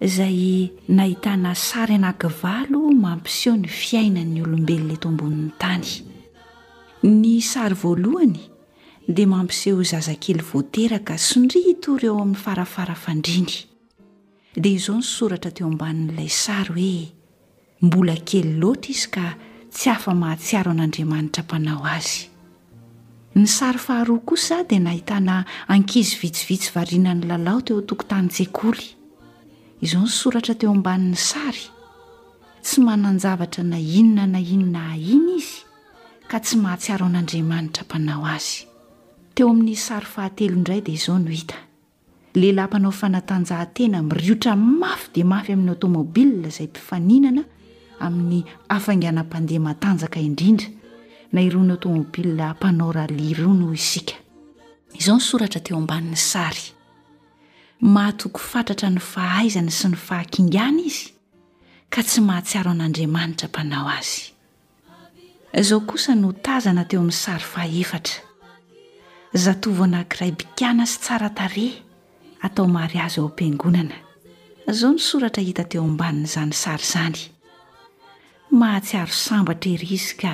izay nahitana sary anakivalo mampiseho ny fiainan'ny olombelona eto ambonin'ny tany. Ny sary voalohany dia mampiseho zazakely vao teraka sy ndry hitory eo amin'ny farafara fandriny. Dia izao ny soratra teo ambanin'ilay sary hoe Mbola kely loatra izy ka tsy afa-mahatsiaro an'Andriamanitra mpanao azy. Ny sary faharoa kosa dia nahitana ankizy vitsivitsy variana nilalao teo an-tokotanin-tsekoly. Izao ny soratra teo ambanin'ny sary, Tsy manan-javatra na inona na inona ahiana izy ka tsy mahatsiaro an'Andriamanitra mpanao azy. Teo amin'ny sary fahatelo indray dia izao no hita, Lehilahy mpanao fanatanjahantena miriotra mafy dia mafy amin'ny aotomobilina izay mpifaninana amin'ny hafainganam-pandeha matanjaka indrindra, na irony aotomobilina mpanao rallye irony hoy isika. Izao ny soratra teo ambanin'ny sary. Mahatoky fatratra ny fahaizany sy ny fahakingany izy, ka tsy mahatsiaro an'Andriamanitra mpanao azy. Izao kosa no tazana teo amin'ny sary fahefatra. Zatovo anankiray bikàna sy tsara tarehy atao mariazy ao am-piangonana. Izao ny soratra hita teo ambanin'izany sary izany, Mahatsiaro sambatra ery izy ka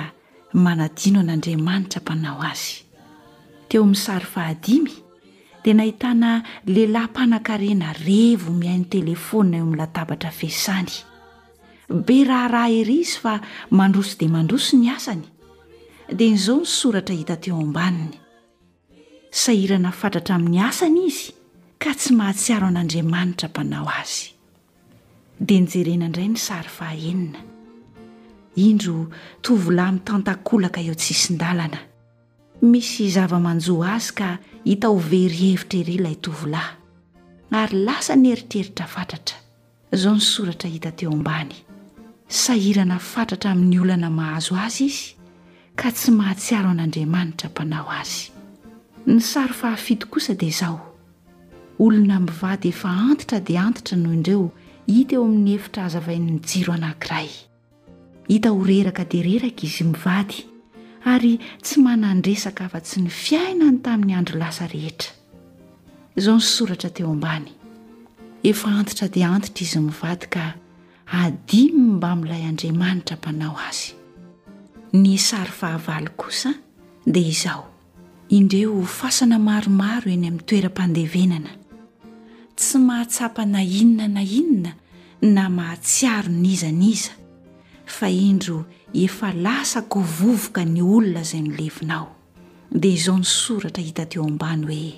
manadino an'Andriamanitra mpanao azy. Teo amin'ny sary fahadimy dia nahitana lehilahy mpanankarena revo mihaino telefaonina eo amin'ny latabatra fiasany. Be raharaha ery izy fa mandroso dia mandroso ny asany. Dia izao ny soratra hita teo ambaniny. Sahirana fatratra amin'ny asany izy ka tsy mahatsiaro an'Andriamanitra mpanao azy. Dia njerena indray ny sary fahaenina. Indro tovolahy mitan-takolaka eo an-tsisin-dalana. Misy zava-manjo azy ka hita ho very hevitra ery ilay tovolahy. Ary lasa nieritreritra fatratra. Izao ny soratra hita teo ambany, Sahirana fatratra amin'ny olana mahazo azy izy ka tsy mahatsiaro an'Andriamanitra mpanao azy. Ny sary fahafito kosa dia izao, Olona mivady efa antitra dia antitra no indreo hita eo amin'ny efitra hazavain'ny jiro anankiray. Hita ho reraka dia reraka izy mivady ary tsy manan-dresaka afa-tsy ny fiainany tamin'ny andro lasa rehetra. Izao ny soratra teo ambany, Efa antitra dia antitra izy mivady ka adimo mbamin'ilay Andriamanitra mpanao azy. Ny sary fahavalo kosa dia izao. Indreo fasana maromaro eny amin'ny toeram-pandevenana. Tsy mahatsapa na inona na inona na mahatsiaro n'iza n'iza, fa indro efa lasa ko vovoka ny olona izay milevina ao. Dia izao ny soratra hita teo ambany hoe,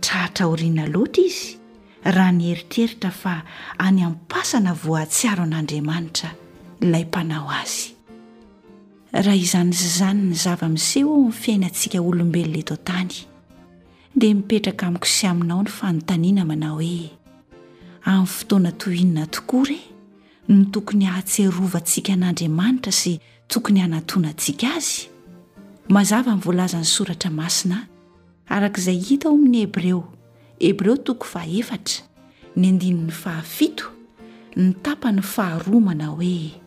Tratra aoriana loatra izy raha nieritreritra fa any am-pasana voahatsiaro an'Andriamanitra ilay mpanao azy. Raha izany sy izany ny zava-miseho eo amin'ny fiainantsika olombelona eto an-tany, dia mipetraka amiko sy aminao ny fanontaniana manao hoe, amin'ny fotoana toy inona tokoa re no tokony hahatsiarovantsika an'Andriamanitra sy tokony hanatonantsika Azy? Mazava ny voalazan'ny Soratra Masina, araka izay hita ao amin'ny Hebreo, Hebreo toko fahaefatra, ny andininy fahafito, ny tapany faharoa manao hoe.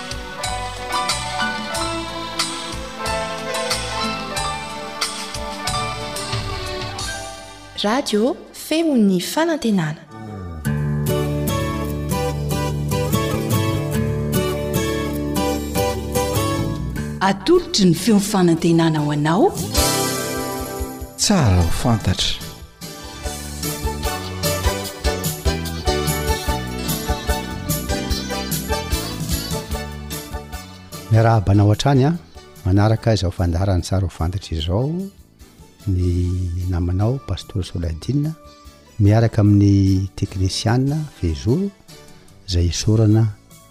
Radio feon'ny fanantenana. Atolotry ny feon'ny fanantenana ho anao. Tsara ho fantatra. Miarahaba anao hatrany an, manaraka izao fandaharan'ny sary ho fantatra izao ny namanao Pastora Soladina miaraka amin'ny teknisiana Fezoro izay isorana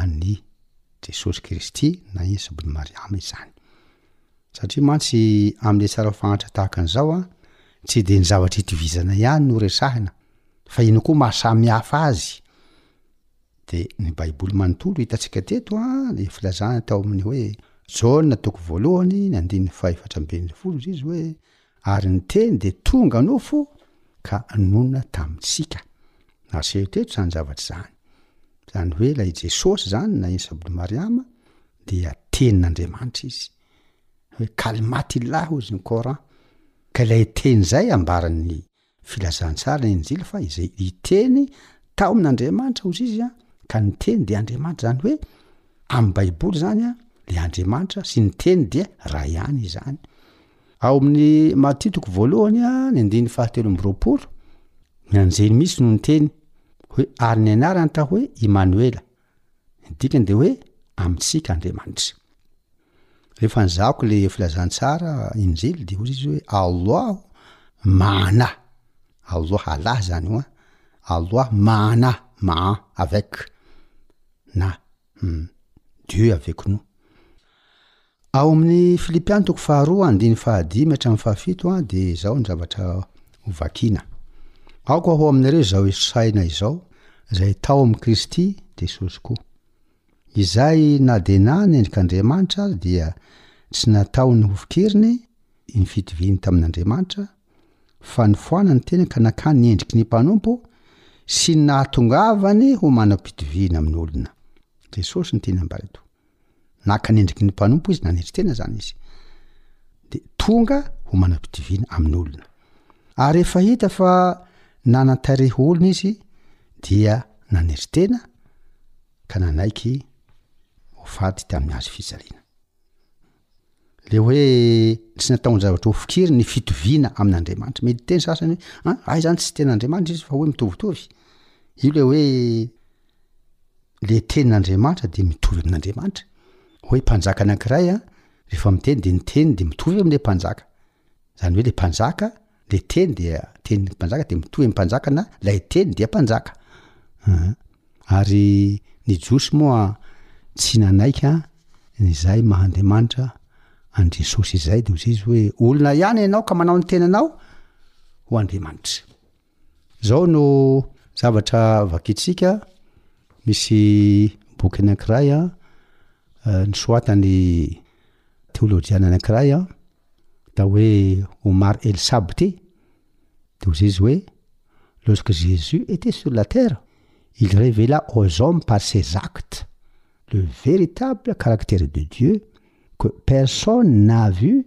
an' i Jesosy Kristy na i Zobin' i Mariama izany. Satria mantsy amin' ny hetsarao fahantra tahaka an'izao an, tsy dia ny zavatra itovizana ihany no resahina fa inona koa maha samy hafa azy. Dia ny Baiboly manontolo hitantsika teto an, dia filazana tao amin'ny hoe Jaona toko voalohany ny andininy faha efatra ambin'ny folo izy hoe Ary ny Teny dia tonga nofo ka nonina tamintsika. Naseho teto izany zavatra izany. Izany hoe ilay Jesosy izany na Isa Ibn Maryam dia Tenin'Andriamanitra Izy. Hoe Kalimat Illah hozy ny Coran. Ka ilay Teny izay ambaran'ny Filazantsara ny Injily fa izay hiteny tamin' Andriamanitra hozy izy an, ka ny teny dia Andriamanitra izany hoe amin'ny baiboly izany an, le Andriamanitra sy ny teny dia ray ihany izany. Ao amin'ny Matio toko voalohany an, ny andininy fahatelo amby roapolo, ny anjely misy no niteny hoe ary ny anarany tao hoe Imanoela, Ny dikany dia hoe amintsika Andriamanitra. Rehefa nizahako le filazantsara injily dia hoy izy hoe Allah maana. Allah Allah zany io an. Allah maana, maa avec na Dieu avec nous. Ao amin' ny Filipiana toko faharoa andininy fahadimy hatramin' ny fahafito dia izao ny zavatra hovakina, Aoka ho aminareo izao hisaina izao, izay tao amin' Kristy Jesosy koa. Izay na dia na ny endrik' Andriamanitra aza dia tsy nataony ho fikeriny ny fitoviany tamin' Andriamanitra, fa nifoana ny tenany ka nakany ny endriky ny mpanompo sy nahatongavany ho manam-pitoviana amin' olona. Jesosy no tiana ambara eto. Naka ny endriky ny mpanompo izy, nanetry tena izany izy. Dia tonga ho manam-pitoviana amin'olona. Ary efa hita fa nanan-tarehy olona izy dia nanetry tena ka nanaiky ho faty tamin'ny hazo fijaliana. le hoe tsy nataon-javatra ho fikiry ny fitoviana amin'Andriamanitra. Mety teny sasany hoe an, ah, ay zany tsy tena Andriamanitra izy fa hoe mitovitovy. Io le hoe le tenin'Andriamanitra de mitovy amin'Andriamanitra. Hoe mpanjaka anankiray an, rehefa miteny de ny teniny de mitovy am'le mpanjaka. Zany hoe le mpanjaka, le teny dia teny mpanjaka dia mitohy mpanjaka na lay teny dia mpanjaka. An. Ary ny Jiosy moa tsy nanaika izay maha Andriamanitra an'i Jesosy izay dia hoy izy hoe olona ihany ianao ka manao ny tenanao ho Andriamanitra. Izao no zavatra vakintsika, misy boky anankiray nosoatan'ny teolojiana anankiray atao hoe Omar El Sabty, dia hoy izy hoe, Lorsque Jesus était sur la terre, il révéla aux hommes par ses actes le véritable caractère de Dieu que personne n'a vu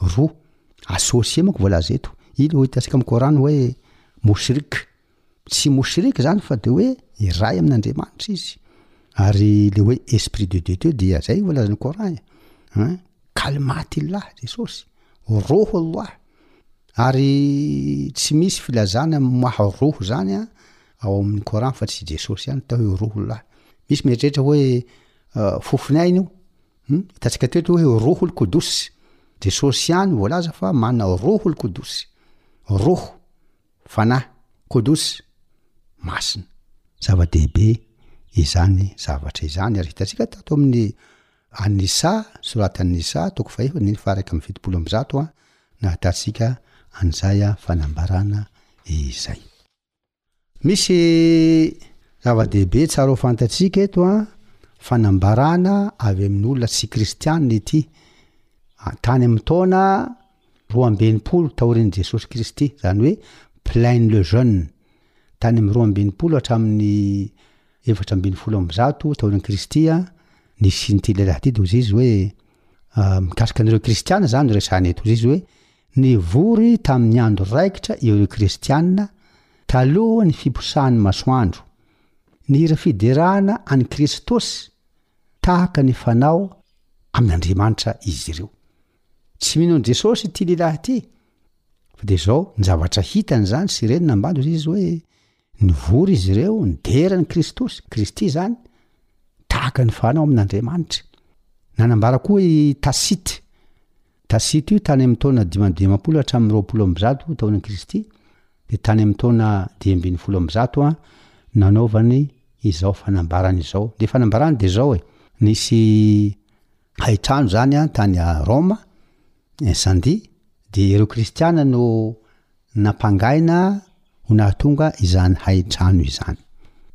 roa associer manko voalaza eto iny hoe hitantsika amin'ny Coran hoe moshrik tsy moshrik zany fa de hoe iray amin'Andriamanitra izy ary le hoe esprit de Dieu teo dia zay voalazan'ny Coran e hein kalmatillah Jesosy roho Allah ary tsy misy filazana maha roho zany a ao amin'ny Coran fa tsy Jesosy ihany tao hoe roho Allah misy mieritreritra hoe fofony aina io Humm hitantsika teto hoe Rohul Kudus, Jesosy ihany voalaza fa manana Rohul Kudus, Roh, Fanahy, Kudus, Masina. Zava-dehibe izany zavatra izany ary hitantsika tato amin'ny An-Nisa, Sourate An-Nisa, toko fahefa, andininy faha-iraika amby fitopolo amby zato, nahitantsika an'izay fanambarana izay. Misy zava-dehibe tsara ho fantatsika eto an, fanambarana avy amin' olona tsy kristiana ity, tany amin' ny taona roa amby enimpolo taorian' i Jesosy Kristy, izany hoe Pliny le Jeune, tany amin' ny roa amby enimpolo hatramin' ny efatra ambin'ny folo amby zato taorian' i Kristy, nisian' ity lehilahy ity dia hoy izy hoe, mikasika an'ireo kristiana izany no resahina eto, hoy izy hoe, Nivory tamin'ny andro raikitra ireo Kristianina taloha ny fiposahan'ny masoandro. Niry fiderana an'i Kristos tahaka ny fanao amin'Andriamanitra izy ireo. Tsy mino an'i Jesosy ity lehilahy ity. Fa dia izao, ny zavatra hitany izany sy reniny nambando izy hoe Nivory izy ireo, nidera an'i Kristosy, Kristy izany, tahaka ny fanao amin'Andriamanitra. Nanambara koa i Tasity. Tasity io tany amin'ny taona dimy amby dimampolo hatramin'ny roapolo amby zato taonan'i Kristy, dia tany amin'ny taona dimy ambin'ny folo amby zato nanaovany izao fanambarana izao. Dia fanambarana dia izao e, nisy haitrano izany tany Roma, Incendies, dia ireo kristiana no nampangaina ho nahatonga izany hai-trano izany.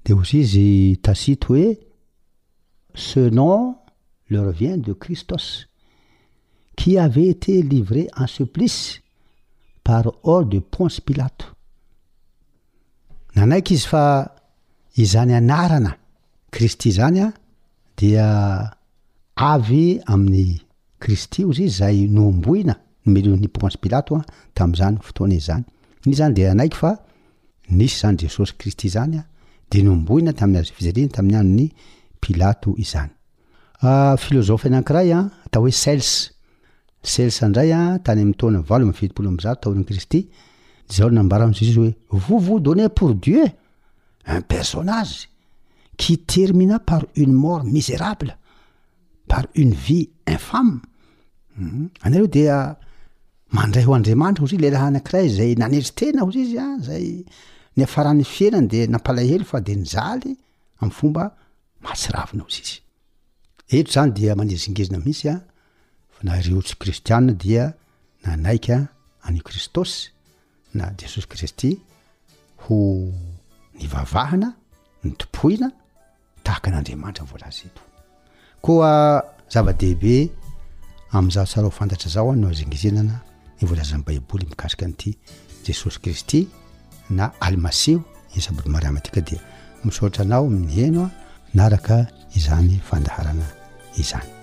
Dia hozy izy Tacite hoe, Ce nom leur vient de Christos, qui avait été livré en supplice par ordre de Ponce Pilato. Nanaiky izy fa izany anarana Kristy izany dia avy amin'ny Kristy hozy izay nohomboina, nomelohin'i Pontsy Pilato tamin'izany fotoana izany. Nisy izany dia nanaiky fa nisy izany Jesosy Kristy izany, dia nohomboina tamin'ny hazo fijaliana tamin'ny andron'i Pilato izany. Filozofa anankiray atao hoe Cels, Celsa indray tany amin'ny taona valo amby fitopolo amby zato taorian'i Kristy, izao no nambarany ho Jesosy hoe, Vous vous donnez pour Dieu? Un personnage qui termina par une mort miserable? par une vie infâme hum anareo dia mandray ho Andriamanitra ozy lehilahy anakiray zay nanery tena ozy izy an zay niafarany fiainany de nampalahelo fa de nijaly am fomba mahatsiravina ozy izy eto zany dia manezingezina mihitsy an fa nareo tsy kristiana dia nanaiky an any kristosy na jesosy kristy ho nivavahana ny tompoina Tahaka an'Andriamanitra ny voalaza eto. Koa zava-dehibe amin'izaho tsara ho fantatra izao an, no azengezenana ny voalazan'ny Baiboly mikasika an'ity Jesosy Kristy na Almasiho, ny sabodo mariama antika dia misaotra anao miheno an, naraka izany fandaharana izany.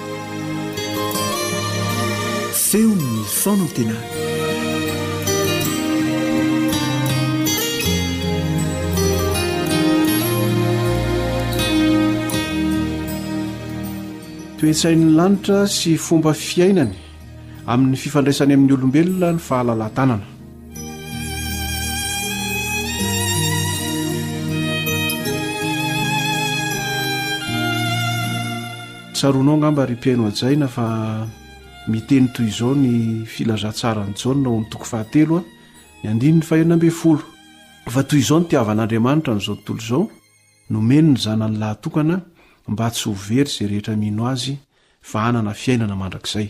Feon'ny Fanantenana. Toe-tsain'ny lanitra sy fomba fiainany amin'ny fifandraisany amin'ny olombelona ny fahalalahan-tanana. Tsaroanao angamba ry mpihaino hajaina fa miteny toy izao ny filazantsaran'i Jaona ao amin'ny toko fahatelo, ny andininy fahenina ambin'ny folo. Fa toy izao nitiavan'Andriamanitra an'izao tontolo izao, nomeny ny Zanany lahatokana, mba tsy ho very izay rehetra mino Azy, fa hanana fiainana mandrakizay.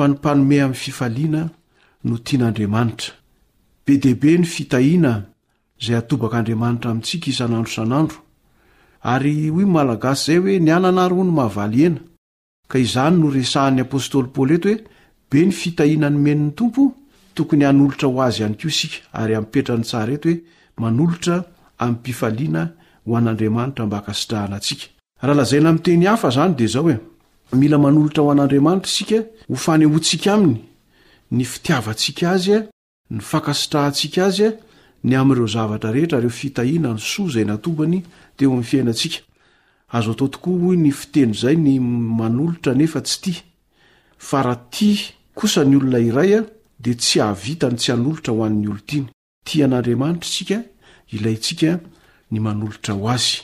fa ny mpanome amin'ny fifaliana no tian'Andriamanitra. Be dia be ny fitahiana izay atobak'Andriamanitra amintsika isan'andro isan'andro. Ary hoy ny Malagasy izay hoe ny anana ary hono mahavaly hena. Ka izany no resahan'ny apostoly Paoly eto hoe be ny fitahiana nomen'ny Tompo, tokony hanolotra ho azy ihany koa isika ary ampipetrany tsara eto hoe manolotra amim-pifaliana ho an'Andriamanitra mba hankasitrahana antsika. Raha lazaina amin'ny teny hafa izany dia izao e, Mila manolotra ho an'Andriamanitra isika ho fanehoantsika Aminy ny fitiavantsika Azy, ny fankasitrahantsika Azy ny amin'ireo zavatra rehetra, ireo fitahiana ny soa izay natobany teo amin'ny fiainantsika. Azo atao tokoa, hoy ny fiteny izay, ny manolotra nefa tsy tia. Fa raha tia kosa ny olona iray, dia tsy hahavita ny tsy hanolotra ho an'ny olon-tiany. Tia an'Andriamanitra isika, ilaintsika ny manolotra ho azy.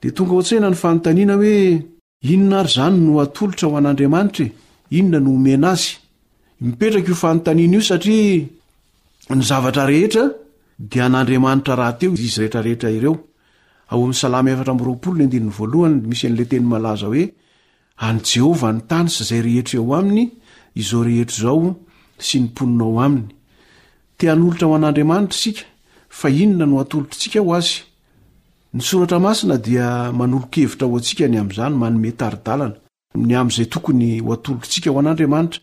Dia tonga ao an-tsaina ny fanontaniana hoe, Inona àry izany no atolotra ho an'Andriamanitra e? Inona no omena azy? Mipetraka io fanontaniana io satria ny zavatra rehetra dia an'Andriamanitra rahateo izy rehetrarehetra ireo. Ao amin'ny Salamo efatra amby roapolo ny andininy voalohany dia misy an'ilay teny malaza hoe, An'i Jehovah ny tany sy izay rehetra eo aminy, izao rehetra izao sy ny mponina ao aminy. Te hanolotra ho an'Andriamanitra isika, fa inona no atolotr'tsika ho azy? Ny Soratra Masina dia manolo-kevitra ho antsika ny amin'izany, manome tari-dalana ny amin'izay tokony ho atolotr'tsika ho an'Andriamanitra.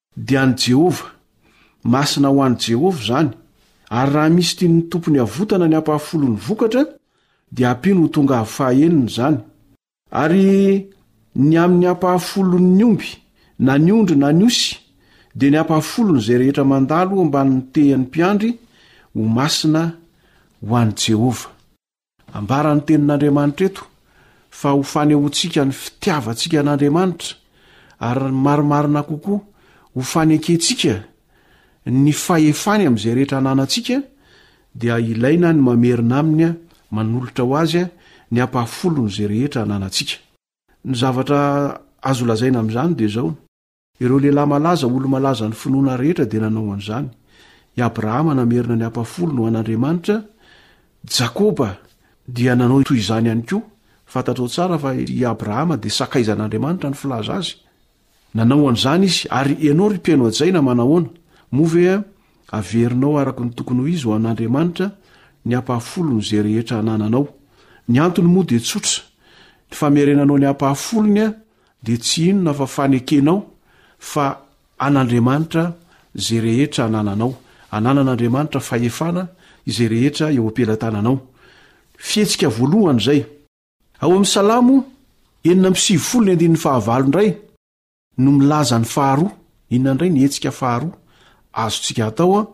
Dia an'i Jehovah. Masina ho an'i Jehovah izany. Ary raha misy tian'ny Tompo ny havotana ny ampahafolon'ny vokatra, dia ampiany ho tonga avo fahaenina izany. Ary ny amin'ny ampahafolon'ny omby, na ny ondry na ny osy, dia ny ampahafolon'izay rehetra mandalo ambanin'ny tehan'ny mpiandry, ho masina ho an'i Jehovah. Ambaran'ny Tenin'Andriamanitra eto fa ho fanehoantsika ny fitiavantsika an'Andriamanitra, ary marimarina kokoa, ho fanekentsika ny fahefany amin'izay rehetra ananantsika, dia ilaina ny mamerina aminy manolotra ho azy ny ampahafolon'izay rehetra ananantsika. Ny zavatra azo lazaina amin'izany dia izao. Ireo lehilahy malaza, olo-malaza ny finoana rehetra dia nanao an'izany. I Abrahama namerina ny hampafolony ho an'Andriamanitra. Jakoba dia nanao toy izany ihany koa. Fantatrao tsara fa i Abrahama dia sakaizan'Andriamanitra ny filaza azy. Nanao an'izany izy. Ary ianao ry mpino hajaina, manahoana? Moa ve averinao araka ny tokony ho izy ho an'Andriamanitra ny hampahafolony izay rehetra anananao? Ny antony moa dia tsotra. Ny famerenanao ny hampahafolony dia tsy inona fa fanekenao fa an'Andriamanitra izay rehetra anananao, ananan'Andriamanitra fahefana izay rehetra eo am-pelatananao. Fihetsika voalohany izay. Ao amin'ny Salamo enina amby sivifolo ny andininy fahavalo indray no milaza ny faharoa. Inona indray ny hetsika faharoa azontsika atao?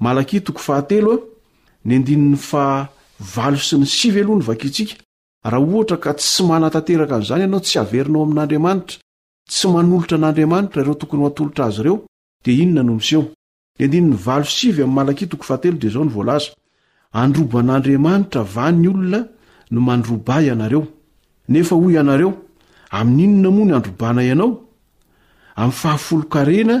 Malakia toko fahatelo, ny andininy faha valo sy ny sivy aloha no vakintsika. Raha ohatra ka tsy manatanteraka an'izany ianao, tsy averina ao amin'Andriamanitra, tsy manolotra an'Andriamanitra ireo tokony ho atolotra Azy ireo, dia inona no miseho? Ny andininy valo sy sivy amin'ny Malakia toko fahatelo dia izao no voalaza, Handroba an'Andriamanitra va ny olona no mandroba ianareo? Nefa hoy ianareo, Amin'inona moa ny handrobana ianao? Amin'ny fahafolonkarena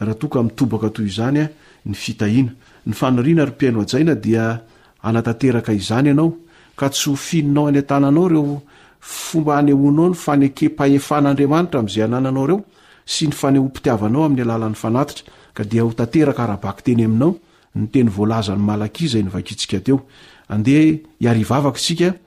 Raha toa ka mitobaka toy izany ny fitahiana, ny faniriana ry mpihaino hajaina dia hanatanteraka izany ianao ka tsy ho fininao any an-tananao ireo fomba hanehoanao ny fanekempa-hefan'Andriamanitra amin'izay anananao ireo sy ny fanehoam-pitiavanao amin'ny alalan'ny fanatitra ka dia ho tanteraka ara-bakiteny aminao ny teny voalazan'i Malakia izay novakintsika teo. Andeha hiarivavaka isika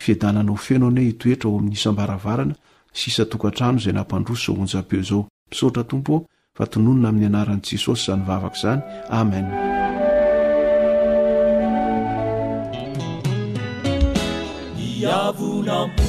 Fiadanana ho feno anie hitoetra ao amin'ny isam-baravarana sy isan-tokantrano izay nampandroso izao onjam-peo izao. Misaotra Tompo ô fa tononina amin'ny anaran'i Jesosy izany vavaka izany. Amen. Yavunampu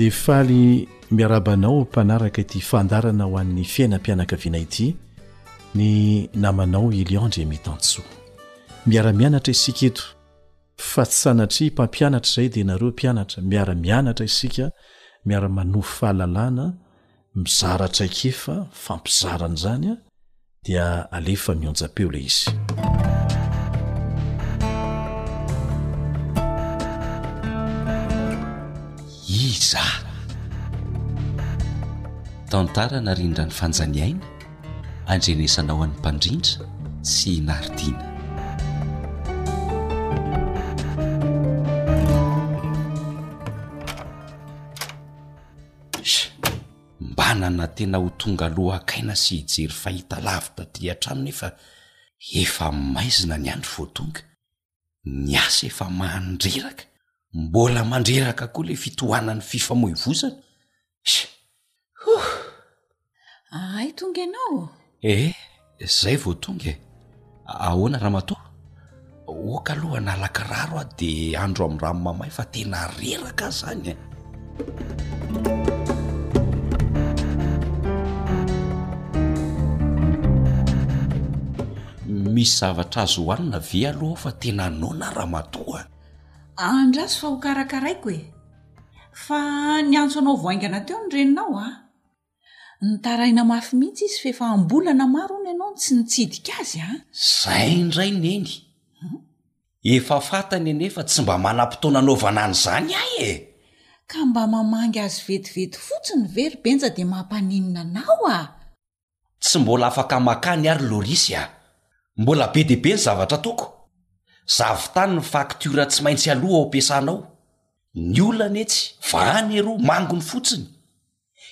dia faly miaraba anao mpanaraka ity fandarana ho an'ny fiainam-pianakaviana ity ny namanao iliandre mitansoa miara-mianatra isika eto fa tsy sanatria mpampianatra izay dia nareo mpianatra miara-mianatra isika miara-manovo fahalalana Mizara traikefa mifampizarana izany a dia alefa mionja-peo ilay izy. Iza? Tantara narindra ny fanjaniaina, andrenesana ho an'ny mpandrindra sy i Nardina. Eish! Mba nanantena ho tonga aloha hakaina sy hijery fahitalavitra aty an-trano nefa efa maizina ny andro vao tonga. Ny asa efa mandreraka, mbola mandreraka koa ilay fitohanan'ny fifamoivozana. Eish! Huh! ahay tonga ianao ee zay vao tonga e ahoana ramatoa oka aloha nalakiraro aho de andro am rano mamay fa tena reraka zany e misy zavatra azo hohanina ve aloha ao fa tena nona ramatoa andraso fa ho karakaraiko e fa niantso anao voaingana teo ny reninao a ah. nitaraina mafy mihitsy izy fa efa ambolana maro ony ianao no tsy nitsidika azy a zay indray neny efa fatany anefa tsy mba manam-potoana anaovana an' izany ahy e ka mba mamangy azy vetivety fotsiny ve ry benja dia mampaninona anao a tsy mbola afaka makany ary lorisy a mbola be dia be ny zavatra ataoko zavitany ny faktiora tsy maintsy aloha ao am-piasanao ny olona anie tsy vahany eroa mangony fotsiny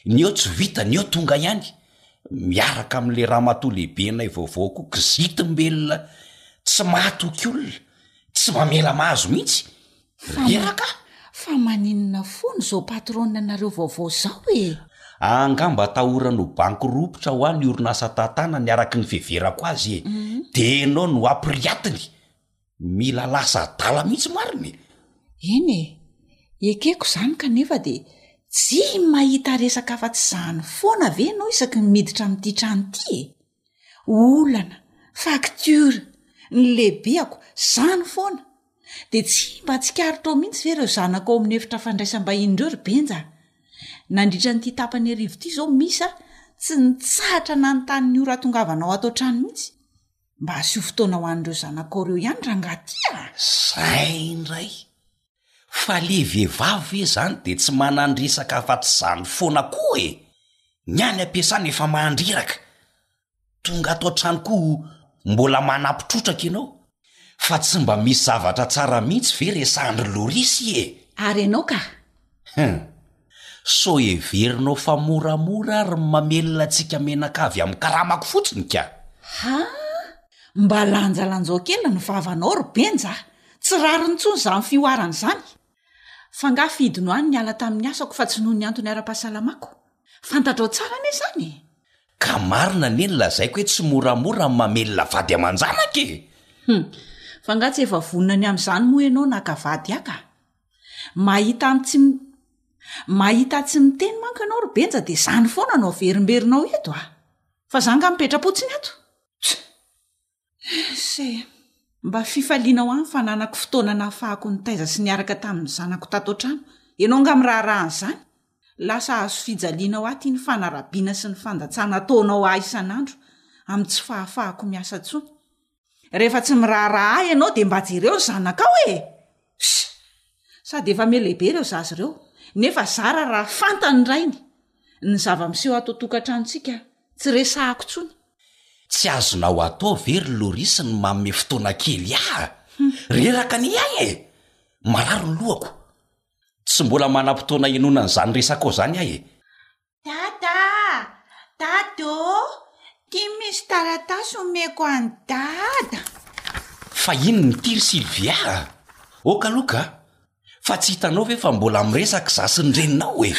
ny eo tsy vita ny eo tonga ihany miaraka amle ramatoa lehibenay vaovao koa kizitim-belona tsy mahatoky olona tsy mamela mahazo mihitsy reraka a fa maninona fona zao patronne anareo vaovao zao e angamba atahorany ho banky ropitra hoa ny orinasa tantanany araka ny fiheverako azy e de enao no apiriatiny Mila lasa adala mihitsy marina e! Eny e! Ekeko izany kanefa dia tsy mahita resaka afa-tsy izany foana ve ianao isaky ny miditra amin'ity trano ity e! Olana, facture, ny lehibeako, izany foana! Dia tsy mba tsikaritrao mihitsy ve ireo zanako ao amin'ny efitra fandraisam-bahiny ireo ry Benja a! Nandritra an'ity tapany arivo ity izao Miss a, tsy nitsahatra nanontany ny ora ahatongavanao ato an-trano mihitsy. mba hasio fotoana ho an'ireo zanakao ireo ihany rangaha ty a! Zay indray! Fa le vehivavy ve zany de tsy manan-dresaka afa-tsy zany foana koa e! Ny any am-piasana efa mandreraka, tonga ato an-trano koa mbola manampy trotraka ianao, fa tsy mba misy zavatra tsara mihitsy ve resahindry Lorisy e! Ary ianao kah! Hum! Sao heverinao fa moramora ary ny mamelona antsika menaka avy amin'ny karamako fotsiny ka! Ha! Mba lanjalanjao kely ny vavanao ry Benja a! Tsy rariny intsony izany fihoarana izany! F'angaha fidinao any niala tamin'ny asako fa tsy noho ny antony ara-pahasalamako? Fantatrao tsara anie izany e! Ka marina anie ny lazaiko hoe tsy moramora ny mamelona vady aman-janaka e! Hum! F'angaha tsy efa vonona ny amin'izany moa ianao naka vady ahy ka! mahita amitsy mahita tsy miteny manko ianao ry benja dia izany foana no averimberinao eto a fa za nga mipetra-potsiny eto se mba fifalianao any fa nanako fotoana nahafahako ny taiza sy niaraka tamin'ny zanako tato an-trano ianao nga miraharaha an'izany lasa azo fijalianao aty ny fanarabiana sy ny fandatsana ataonao ahy isan'andro amin'ny tsy fahafahako miasa ntsony rehefa tsy miraharaha ahy ianao de mba jereo ny zanakao e s sady efa melehibe reo zazy ireo nefa zara raha fantany rainy ny zava-miseho atotokantranotsika tsy resahako tsony tsy azonao atao ve ry lorisy ny maome fotoana kely aha reraka ny ahy e marary ny lohako tsy mbola manam-potoana enona an'izany resakao zany ahy e Dada ah! Dada ô! Tim misy taratasy omeko an'i Dada! Fa inona ity ry Sylvia a! Ok aloha ka! Fa tsy hitanao ve fa mbola miresaka izaho sy ny reninao e!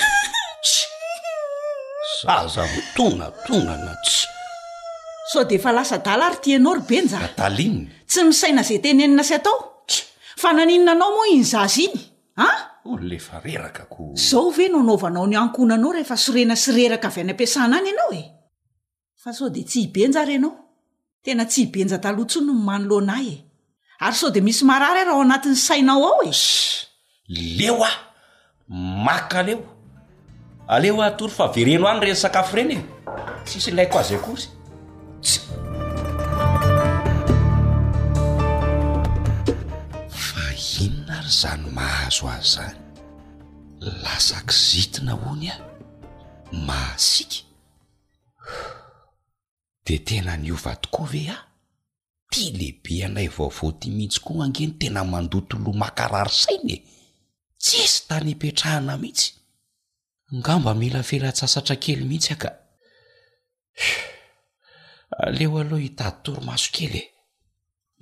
Tsia! Zaza mitonatonana tsy. Sao dia efa lasa adala ary ity ianao ry Benja a! Adala inona? Tsy misaina izay tenenina sy atao? Tsia! Fa naninona anao moa iny zaza iny? An? Oh le fa reraka ko! Zao ve no anaovanao ny ankohonanao rehefa sorena sy reraka avy any ampiasana any ianao e? Fa sao dia tsy hibenja ary ianao? Tena tsy hibenja taloha intsony ny manoloana ahy e! Ary sao dia misy marary ary ao anatin'ny sainao ao e! Shh! Leo ah! Makaleo! Aleo atoro fa vereno any ireny sakafo ireny e. Tsisy ilaiko azy akory. Tsy. Fa inona ary izany mahazo azy izany? Lasa kizitina hono aho. Mahasiaka. de tena niova tokoa ve ah? Ty lehibe anay vaovao ty mintsy koa ange no tena mandoto loha makarary saina e! Tsisy tany ipetrahana mintsy! Ngamba mila fialatsasatra kely mintsy ah ka! Aleo aloha hitady torimaso kely e!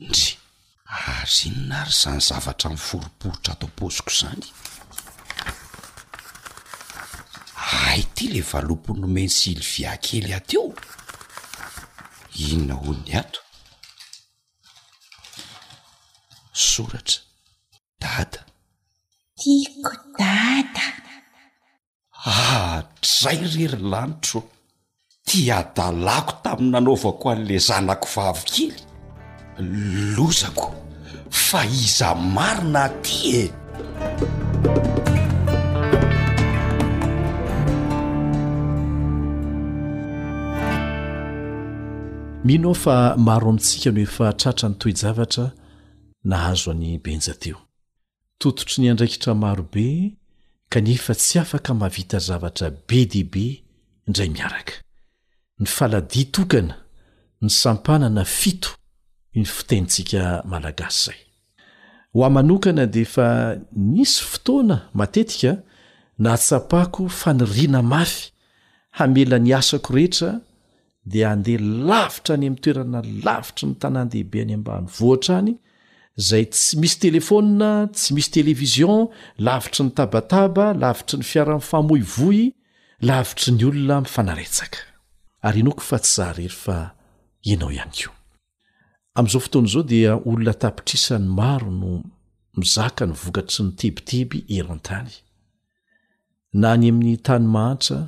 Ndry! Ary inona ary izany zavatra miforiporitra ato am-paosiko izany? Hay ity ilay valopy nomen'i Sylvia kely ahy teo? Inona hono ny ato? Soratra, Dada. Tiako Dada. Adray re ry lanitra ô! Ty adalako tamin'ny nanaovako an'ilay zanako vavikely, lozako fa iza marina aty e! Mino aho fa maro amintsika no efa tratra ny toe-javatra nahazo an'i Benja teo. tototry ny andraikitra maro be kanefa tsy afaka mahavita zavatra be dia be indray miaraka. Ny faladia tokana, ny sampanana fito ny fitenintsika malagasy izay. Ho ahy manokana dia efa nisy fotoana matetika nahatsapako faniriana mafy hamela ny asako rehetra dia handeha lavitra any amin'ny toerana lavitry ny tanàn-dehibe any ambanivohitra any izay tsy misy telefaonina, tsy misy television, lavitry ny tabataba, lavitry ny fiara mifamoivoy, lavitry ny olona mifanaretsaka. Ary inoako fa tsy za irery fa ianao ihany koa. Amin'izao fotoana izao dia olona an-tapitrisany maro no mizaka ny vokatry ny tebiteby eran-tany. Na any amin'ny tany mahantra,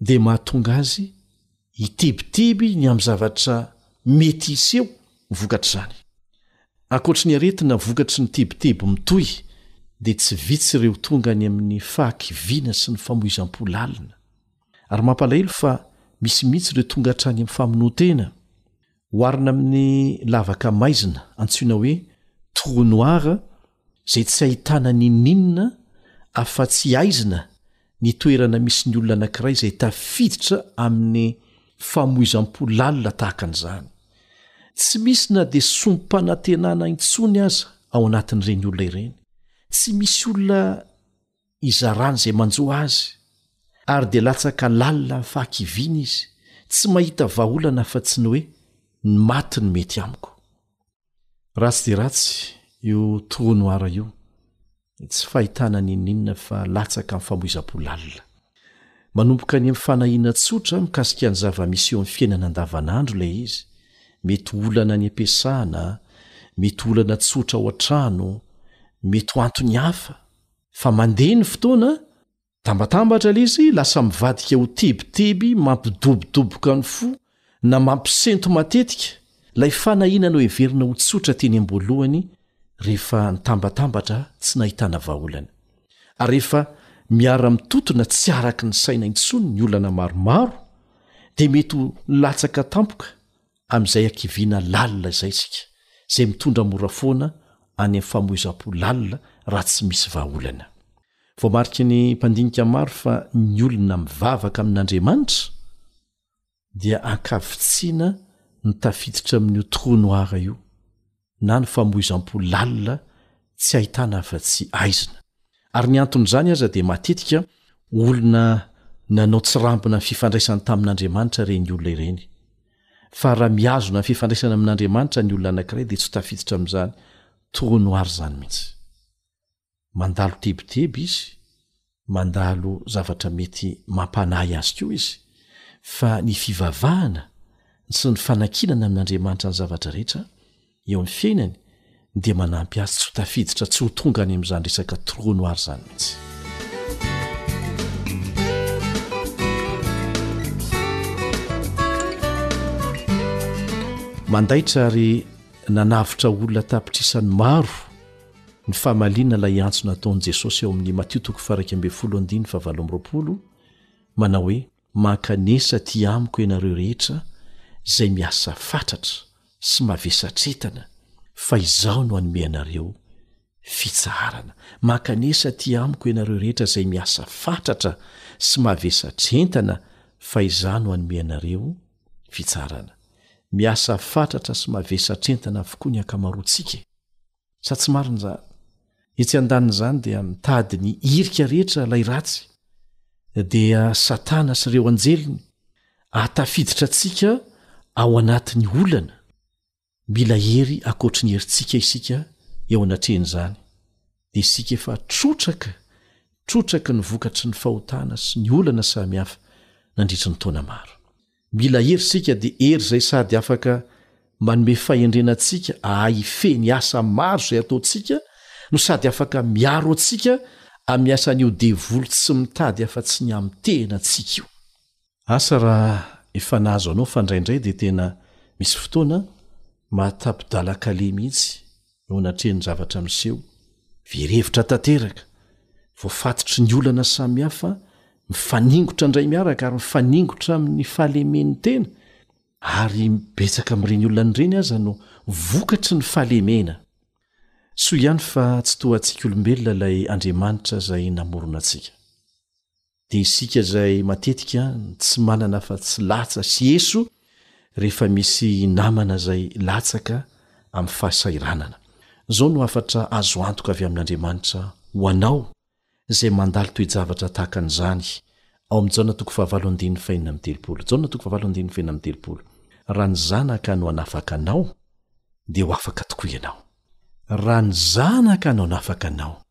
dia mahatonga azy hitebiteby ny amin'ny zavatra mety hiseho vokatr'izany. Ankoatry ny aretina vokatry ny tebiteby mitohy, dia tsy vitsy ireo tonga any amin'ny fahakiviana sy ny famoizam-po lalina. Ary mampalahelo fa misy mihitsy ireo tonga hatrany amin'ny famonoan-tena. Oharina amin'ny lavaka maizina antsoina hoe trou noir izay tsy ahitana n'inon'inona afa-tsy haizina ny toerana misy ny olona anankiray izay tafiditra amin'ny famoizam-po lalina tahaka an'izany. Tsy misy na dia som-panantenana intsony aza ao anatin'ireny olona ireny. Tsy misy olona hizarany izay manjo azy, ary dia latsaka lalina amin'ny fahakiviana izy, tsy mahita vahaolana afa-tsy ny hoe, Ny maty no mety amiko. Ratsy dia ratsy io trou noir io, tsy fahitana n'inon'inona fa latsaka amin'ny famoizam-po lalina. Manomboka any amin'ny fanahiana tsotra mikasika ny zava-misy eo amin'ny fiainana andavanandro ilay izy, mety ho olana any am-piasana, mety ho olana tsotra ao an-trano, mety ho antony hafa, Fa mandeha ny fotoana, tambatambatra ilay izy, lasa mivadika ho tebiteby mampidobodoboka ny fo na mampisento matetika ilay fanahiana noheverina ho tsotra teny am-boalohany rehefa nitambatambatra tsy nahitana vahaolana. Ary rehefa miara-mitotona tsy araky ny saina intsony ny olana maromaro dia mety ho latsaka tampoka amin'izay hakiviana lalina izay isika, izay mitondra mora foana any amin'ny famoizam-po lalina raha tsy misy vahaolana. Voamariky ny mpandinika maro fa ny olona mivavaka amin'Andriamanitra dia ankavitsiana ny tafiditra amin'io trou noir io, na ny famoizam-po lalina tsy ahitana afa-tsy aizina. Ary ny anton'izany aza dia matetika olona nanao tsirambina ny fifandraisany tamin'Andriamanitra ireny olona ireny. Fa raha mihazona ny fifandraisany amin'Andriamanitra ny olona anankiray dia tsy tafiditra amin'izany toronoary izany mihitsy. mandalo tebiteby izy, mandalo zavatra mety mampanahy azy koa izy, fa ny fivavahana sy ny fanankinana amin'Andriamanitra ny zavatra rehetra eo amin'ny fiainany dia manampy azy tsy ho tafiditra, tsy ho tonga any amin'izany resaka trou noir izany mihitsy. Mandaitra ary nanavotra olona an-tapitrisany maro Ny famaliana ilay antso nataon'i Jesosy ao amin'ny Matio toko faha-iraika ambin'ny folo andininy fahavalo amby roapolo, manao hoe, Mankanesa aty amiko ianareo rehetra izay miasa fatratra sy mavesatretana, fa Izaho no hanome anareo fitsaharana. Mankanesa aty amiko ianareo rehetra izay miasa fatratra sy mavesatrentana, fa Izaho no hanome anareo fitsaharana. Miasa fatratra sy mavesatrentana avokoa ny ankamaroantsika e! Sa tsy marina izany? Etsy an-danin'izany dia mitady ny hirika rehetra ilay ratsy, dia Satana sy ireo anjeliny, hahatafiditra antsika ao anatin'ny olana. Mila hery ankoatry ny herintsika isika eo anatrehan'izany. dia isika efa trotraka trotraka ny vokatry ny fahotana sy ny olana samy hafa nandritry ny taona maro. Mila hery isika dia hery izay sady afaka manome fahendrena antsika ahay hifehy ny asa maro izay ataontsika no sady afaka miaro antsika amin'ny asan'io devoly tsy mitady afa-tsy ny amin-tena antsika io. Asa raha efa nahazo anao fa ndraindray dia tena misy fotoana mahatapi-dalan-kaleha mihitsy eo anatrehan'ny zavatra miseho, very hevitra tanteraka, voafatotry ny olana samihafa mifaningotra indray miaraka ary mifaningotra amin'ny fahalemen'ny tena ary betsaka amin'ireny olona ireny aza no vokatry ny fahalemena. Soa ihany fa tsy toa antsika olombelona ilay Andriamanitra izay namorona antsika. dia isika izay matetika tsy manana fa tsy latsa sy eso rehefa misy namana izay latsaka amin'ny fahasahiranana. Izao no hafatra azo antoka avy amin'Andriamanitra ho anao izay mandalo toe-javatra tahaka an'izany, ao amin'ny Jaona toko fahavalo andininy fahenina amby telopolo, Jaona toko fahavalo andininy fahenina amby telopolo, Raha ny Zanaka no hanafaka anao, dia ho afaka tokoa ianao. Raha ny Zanaka no hanafaka anao.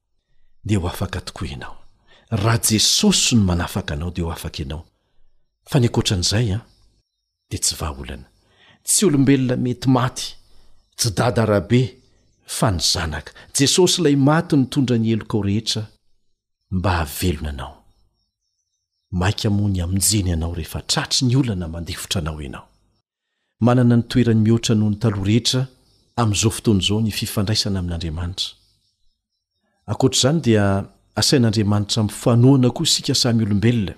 dia ho afaka tokoa ianao. Raha Jesosy no manafaka anao dia ho afaka ianao. Fa ny ankoatra an'izay an, dia tsy vahaolana. Tsy olombelona mety maty, tsy dada rabe, fa ny Zanaka. Jesosy ilay maty nitondra ny helokao rehetra mba hahavelona anao. Maika moa ny hamonjeny anao rehefa tratry ny olana mandefotra anao ianao. Manana ny toerany mihoatra noho ny taloha rehetra amin'izao fotoana izao ny fifandraisana amin'Andriamanitra. Ankoatra izany dia asain'Andriamanitra mifanohana koa isika samy olombelona.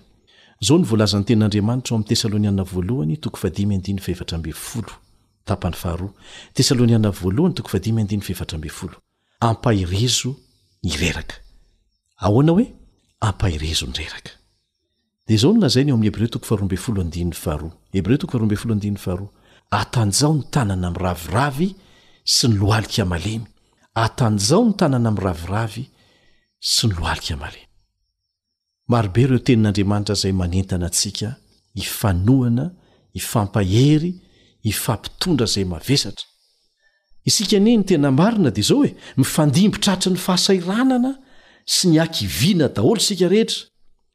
Izao no voalazan'ny tenin'Andriamanitra ao amin'ny Tesaloniana Voalohany toko fahadimy andininy fahefatra ambin'ny folo, tapany faharoa, Tesaloniana Voalohany toko fahadimy andininy fahefatra ambin'ny folo, Ampaherezo ny reraka. Ahoana hoe ampaherezo ny reraka? Dia izao no lazainy ao amin'ny Hebreo toko faharoa ambin'ny folo andininy faharoa, Hebreo toko faharoa ambin'ny folo andininy faharoa, Atanjaho ny tanana miraviravy sy ny lohalika malemy, atanjaho ny tanana miraviravy sy ny lohalika malemy. Maro be ireo tenin'Andriamanitra izay manentana antsika hifanohana, hifampahery, hifampitondra izay mavesatra. Isika anie ny tena marina dia izao e, mifandimby tratry ny fahasahiranana sy ny hakiviana daholo isika rehetra,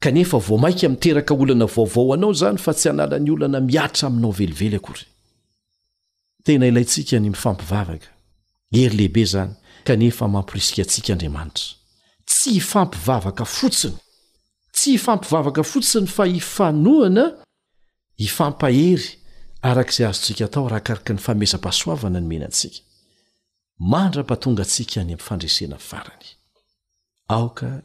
kanefa vao mainka miteraka olana vaovao ho anao izany fa tsy hanala ny olana mihatra aminao velively akory. Tena ilaintsika ny mifampivavaka, hery lehibe izany kanefa mamporisika antsika Andriamanitra. Tsy hifampivavaka fotsiny, tsy hifampivavaka fotsiny fa hifanohana, hifampahery araka izay azontsika atao arakaraka ny fanomezam-pahasoavana nomena antsika. mandra-pahatonga antsika any amin'ny fandresena farany. Aoka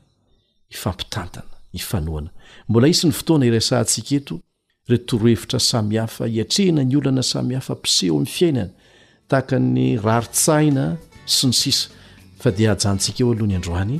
hifampitantana, hifanohana. Mbola hisy ny fotoana hiresahantsika eto ireo torohevitra samihafa hiatrehina ny olana samihafa mpiseho amin'ny fiainana, tahaka ny rarin-tsaina sy ny sisa, fa dia hajantsika eo aloha ny androany.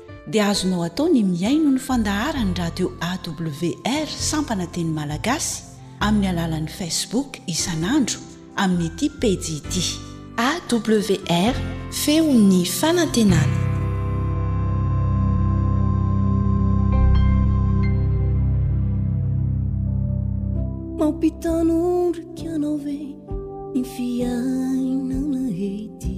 dia azonao atao ny mihaino ny fandaharan'ny radio AWR sampana teny malagasy amin'ny alalan'ny Facebook isan'andro amin'ity pejy ity. AWR, feon'ny fanantenana. Mampitanondrika anao ve ny fiainana ety?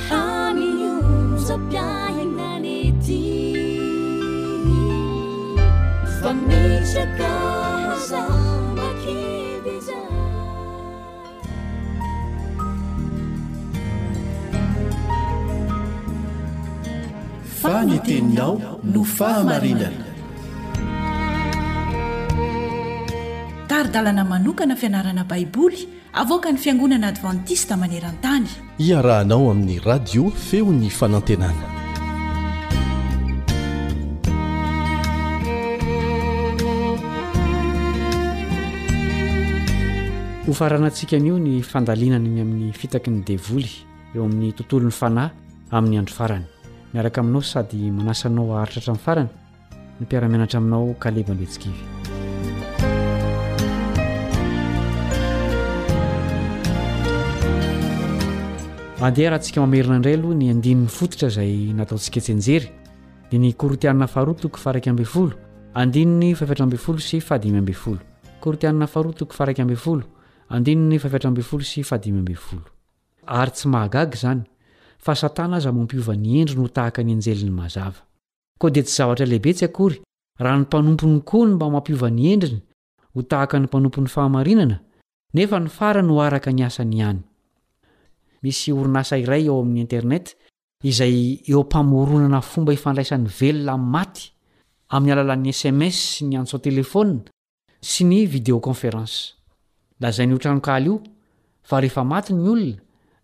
Hany onjam-piaignana ity fa mitraka aza makiviza Fa ny teninao no fahamarinana. Tari-dalana manokana fianarana Baiboly. Avoakan'ny Fiangonana Advantista maneran-tany. Iarahanao amin'ny Radio Feon'ny Fanantenana. Hofaranantsika anio ny fandalinany ny amin'ny fitaky ny devoly eo amin'ny tontolon'ny fanahy amin'ny andro farany. Miaraka aminao sady manasa anao haharitra hatramin'ny farany Ny mpiara-mianatra aminao Caleb Andriantsikivy. Andeha raha tsika mamerina indray aloha ny andininy fototra izay nataontsika tsenjery dia ny korotianina faharoa toko faraika ambin'ny folo andininy fahefatra ambin'ny folo sy fahadimy ambin'ny folo korotianina faharoa toko faraika ambin'ny folo andininy fahefatra ambin'ny folo sy fahadimy ambin'ny folo ary tsy mahagaga izany fa satana aza mampiova ny endriny ho tahaka ny anjeliny mazava Koa dia tsy zavatra lehibe tsy akory raha ny mpanompony koa no mba mampiova ny endriny ho tahaka ny mpanompon'ny fahamarinana nefa ny farany ho araka ny asany ihany. Misy orinasa iray ao amin'ny internet izay eo am-pamoronana fomba ifandraisan'ny velona amin'ny maty amin'ny alalan'ny sms sy ny antso an-telefaonina sy ny videoconference. Lazain'io tranonkala io fa rehefa maty ny olona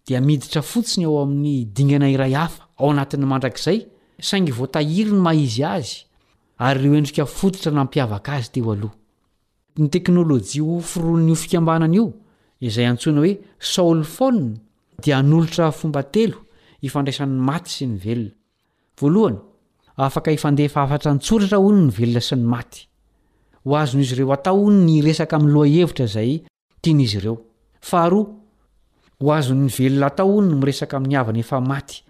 dia miditra fotsiny ao amin'ny dingana iray hafa ao anatin'ny mandrakizay saingy voatahiry ny maha-izy azy ary ireo endrika fototra nampiavaka azy teo aloha. Ny teknolojia hoforonin'io fikambanana io, izay antsoina hoe Soulphone, dia hanolotra fomba telo ifandraisan'ny maty sy ny velona. Voalohany, afaka hifandefa hafatra an-tsoratra hono ny velona sy ny maty. Ho azon'izy ireo atao hono ny hiresaka amin'ny lohahevitra izay tian'izy ireo. Faharoa, ho azon'ny velona atao hono ny miresaka amin'ny havany efa maty,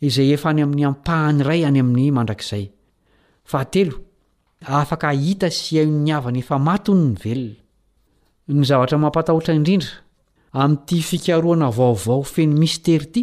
izay efa any amin'ny ampahany iray any amin'ny mandrakizay. Fahatelo, afaka hahita sy hihaino ny havany efa maty hono ny velona. Ny zavatra mampatahotra indrindra, amin'ity fikarohana vaovao feno misitery ity,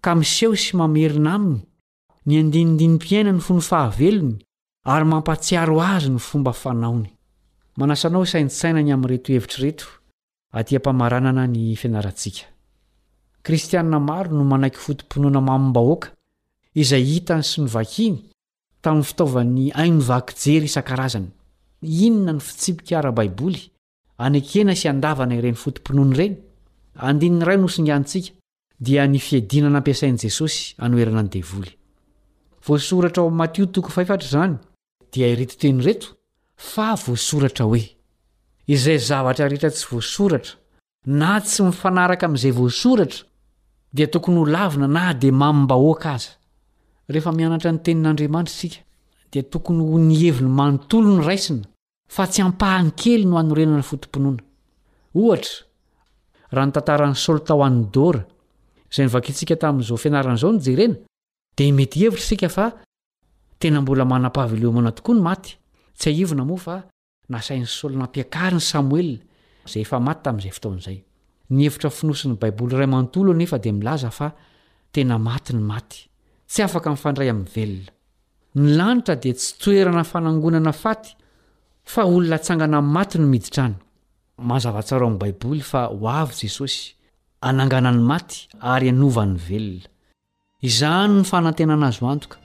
ka miseho sy mamerina aminy ny andinindini-piainany fony fahavelony ary mampatsiaro azy ny fomba fanaony. Manasa anao hisaintsaina ny amin'ireto hevitra ireto aty am-pamaranana ny fianarantsika. Kristianina maro no manaiky foto-pinoana mamim-bahoaka izay hitany sy novakiny tamin'ny fitaovan'ny haino vaky jery isan-karazany. Inona ny fitsipika ara-baiboly Anekena sy andavana ireny foto-pinoana ireny. Andininy iray nosinganintsika dia ny fiadiana nampiasain'i Jesosy anoherana ny devoly. Voasoratra ao amin'ny Matio toko fahefatra izany dia ireto teny ireto fa voasoratra hoe, Izay zavatra rehetra tsy voasoratra na tsy mifanaraka amin'izay voasoratra dia tokony ho lavina na dia mamim-bahoaka aza. Rehefa mianatra ny Tenin'Andriamanitra isika dia tokony ho ny heviny manontolo no raisina fa tsy ampahany kely no anorenana foto-pinoana. Ohatra, raha ny tantaran'i Saoly tao Anne-Dora, izay novakintsika tamin'izao fianarana izao no jerena, dia mety hihevitra isika fa tena mbola manam-pahavelomana tokoa ny maty. Tsiahivina moa fa nasain'i Saoly nampiakariny Samoela, izay efa maty tamin'izay fotoana izay. Ny hevitra fonosin'ny Baiboly iray manontolo anefa dia milaza fa tena maty ny maty, tsy afaka mifandray amin'ny velona. Ny lanitra dia tsy toerana fanangonana faty fa olona atsangana maty no miditra any. Mazava tsara ao amin'ny Baiboly fa ho avy Jesosy, hanangana ny maty ary hanova ny velona. Izany no fanantenana azo antoka.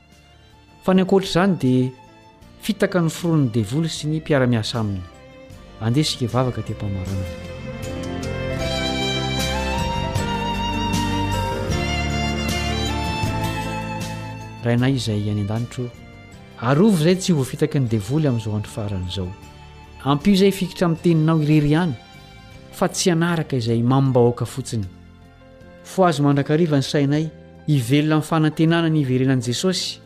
Fa ny ankoatra izany dia fitaka noforonin'ny devoly sy ny mpiara-miasa aminy. Andeha isika hivavaka aty am-pamaranana. Rainay izay any an-danitra o. Arovy izay tsy voafitaky ny devoly amin'izao andro farany izao. Ampio izay hifikitra amin'ny teninao irery ihany fa tsy hanaraka izay mamim-bahoaka fotsiny. Fohazo mandrakariva ny sainay hivelona amin'ny fanantenana ny hiverenan'i Jesosy.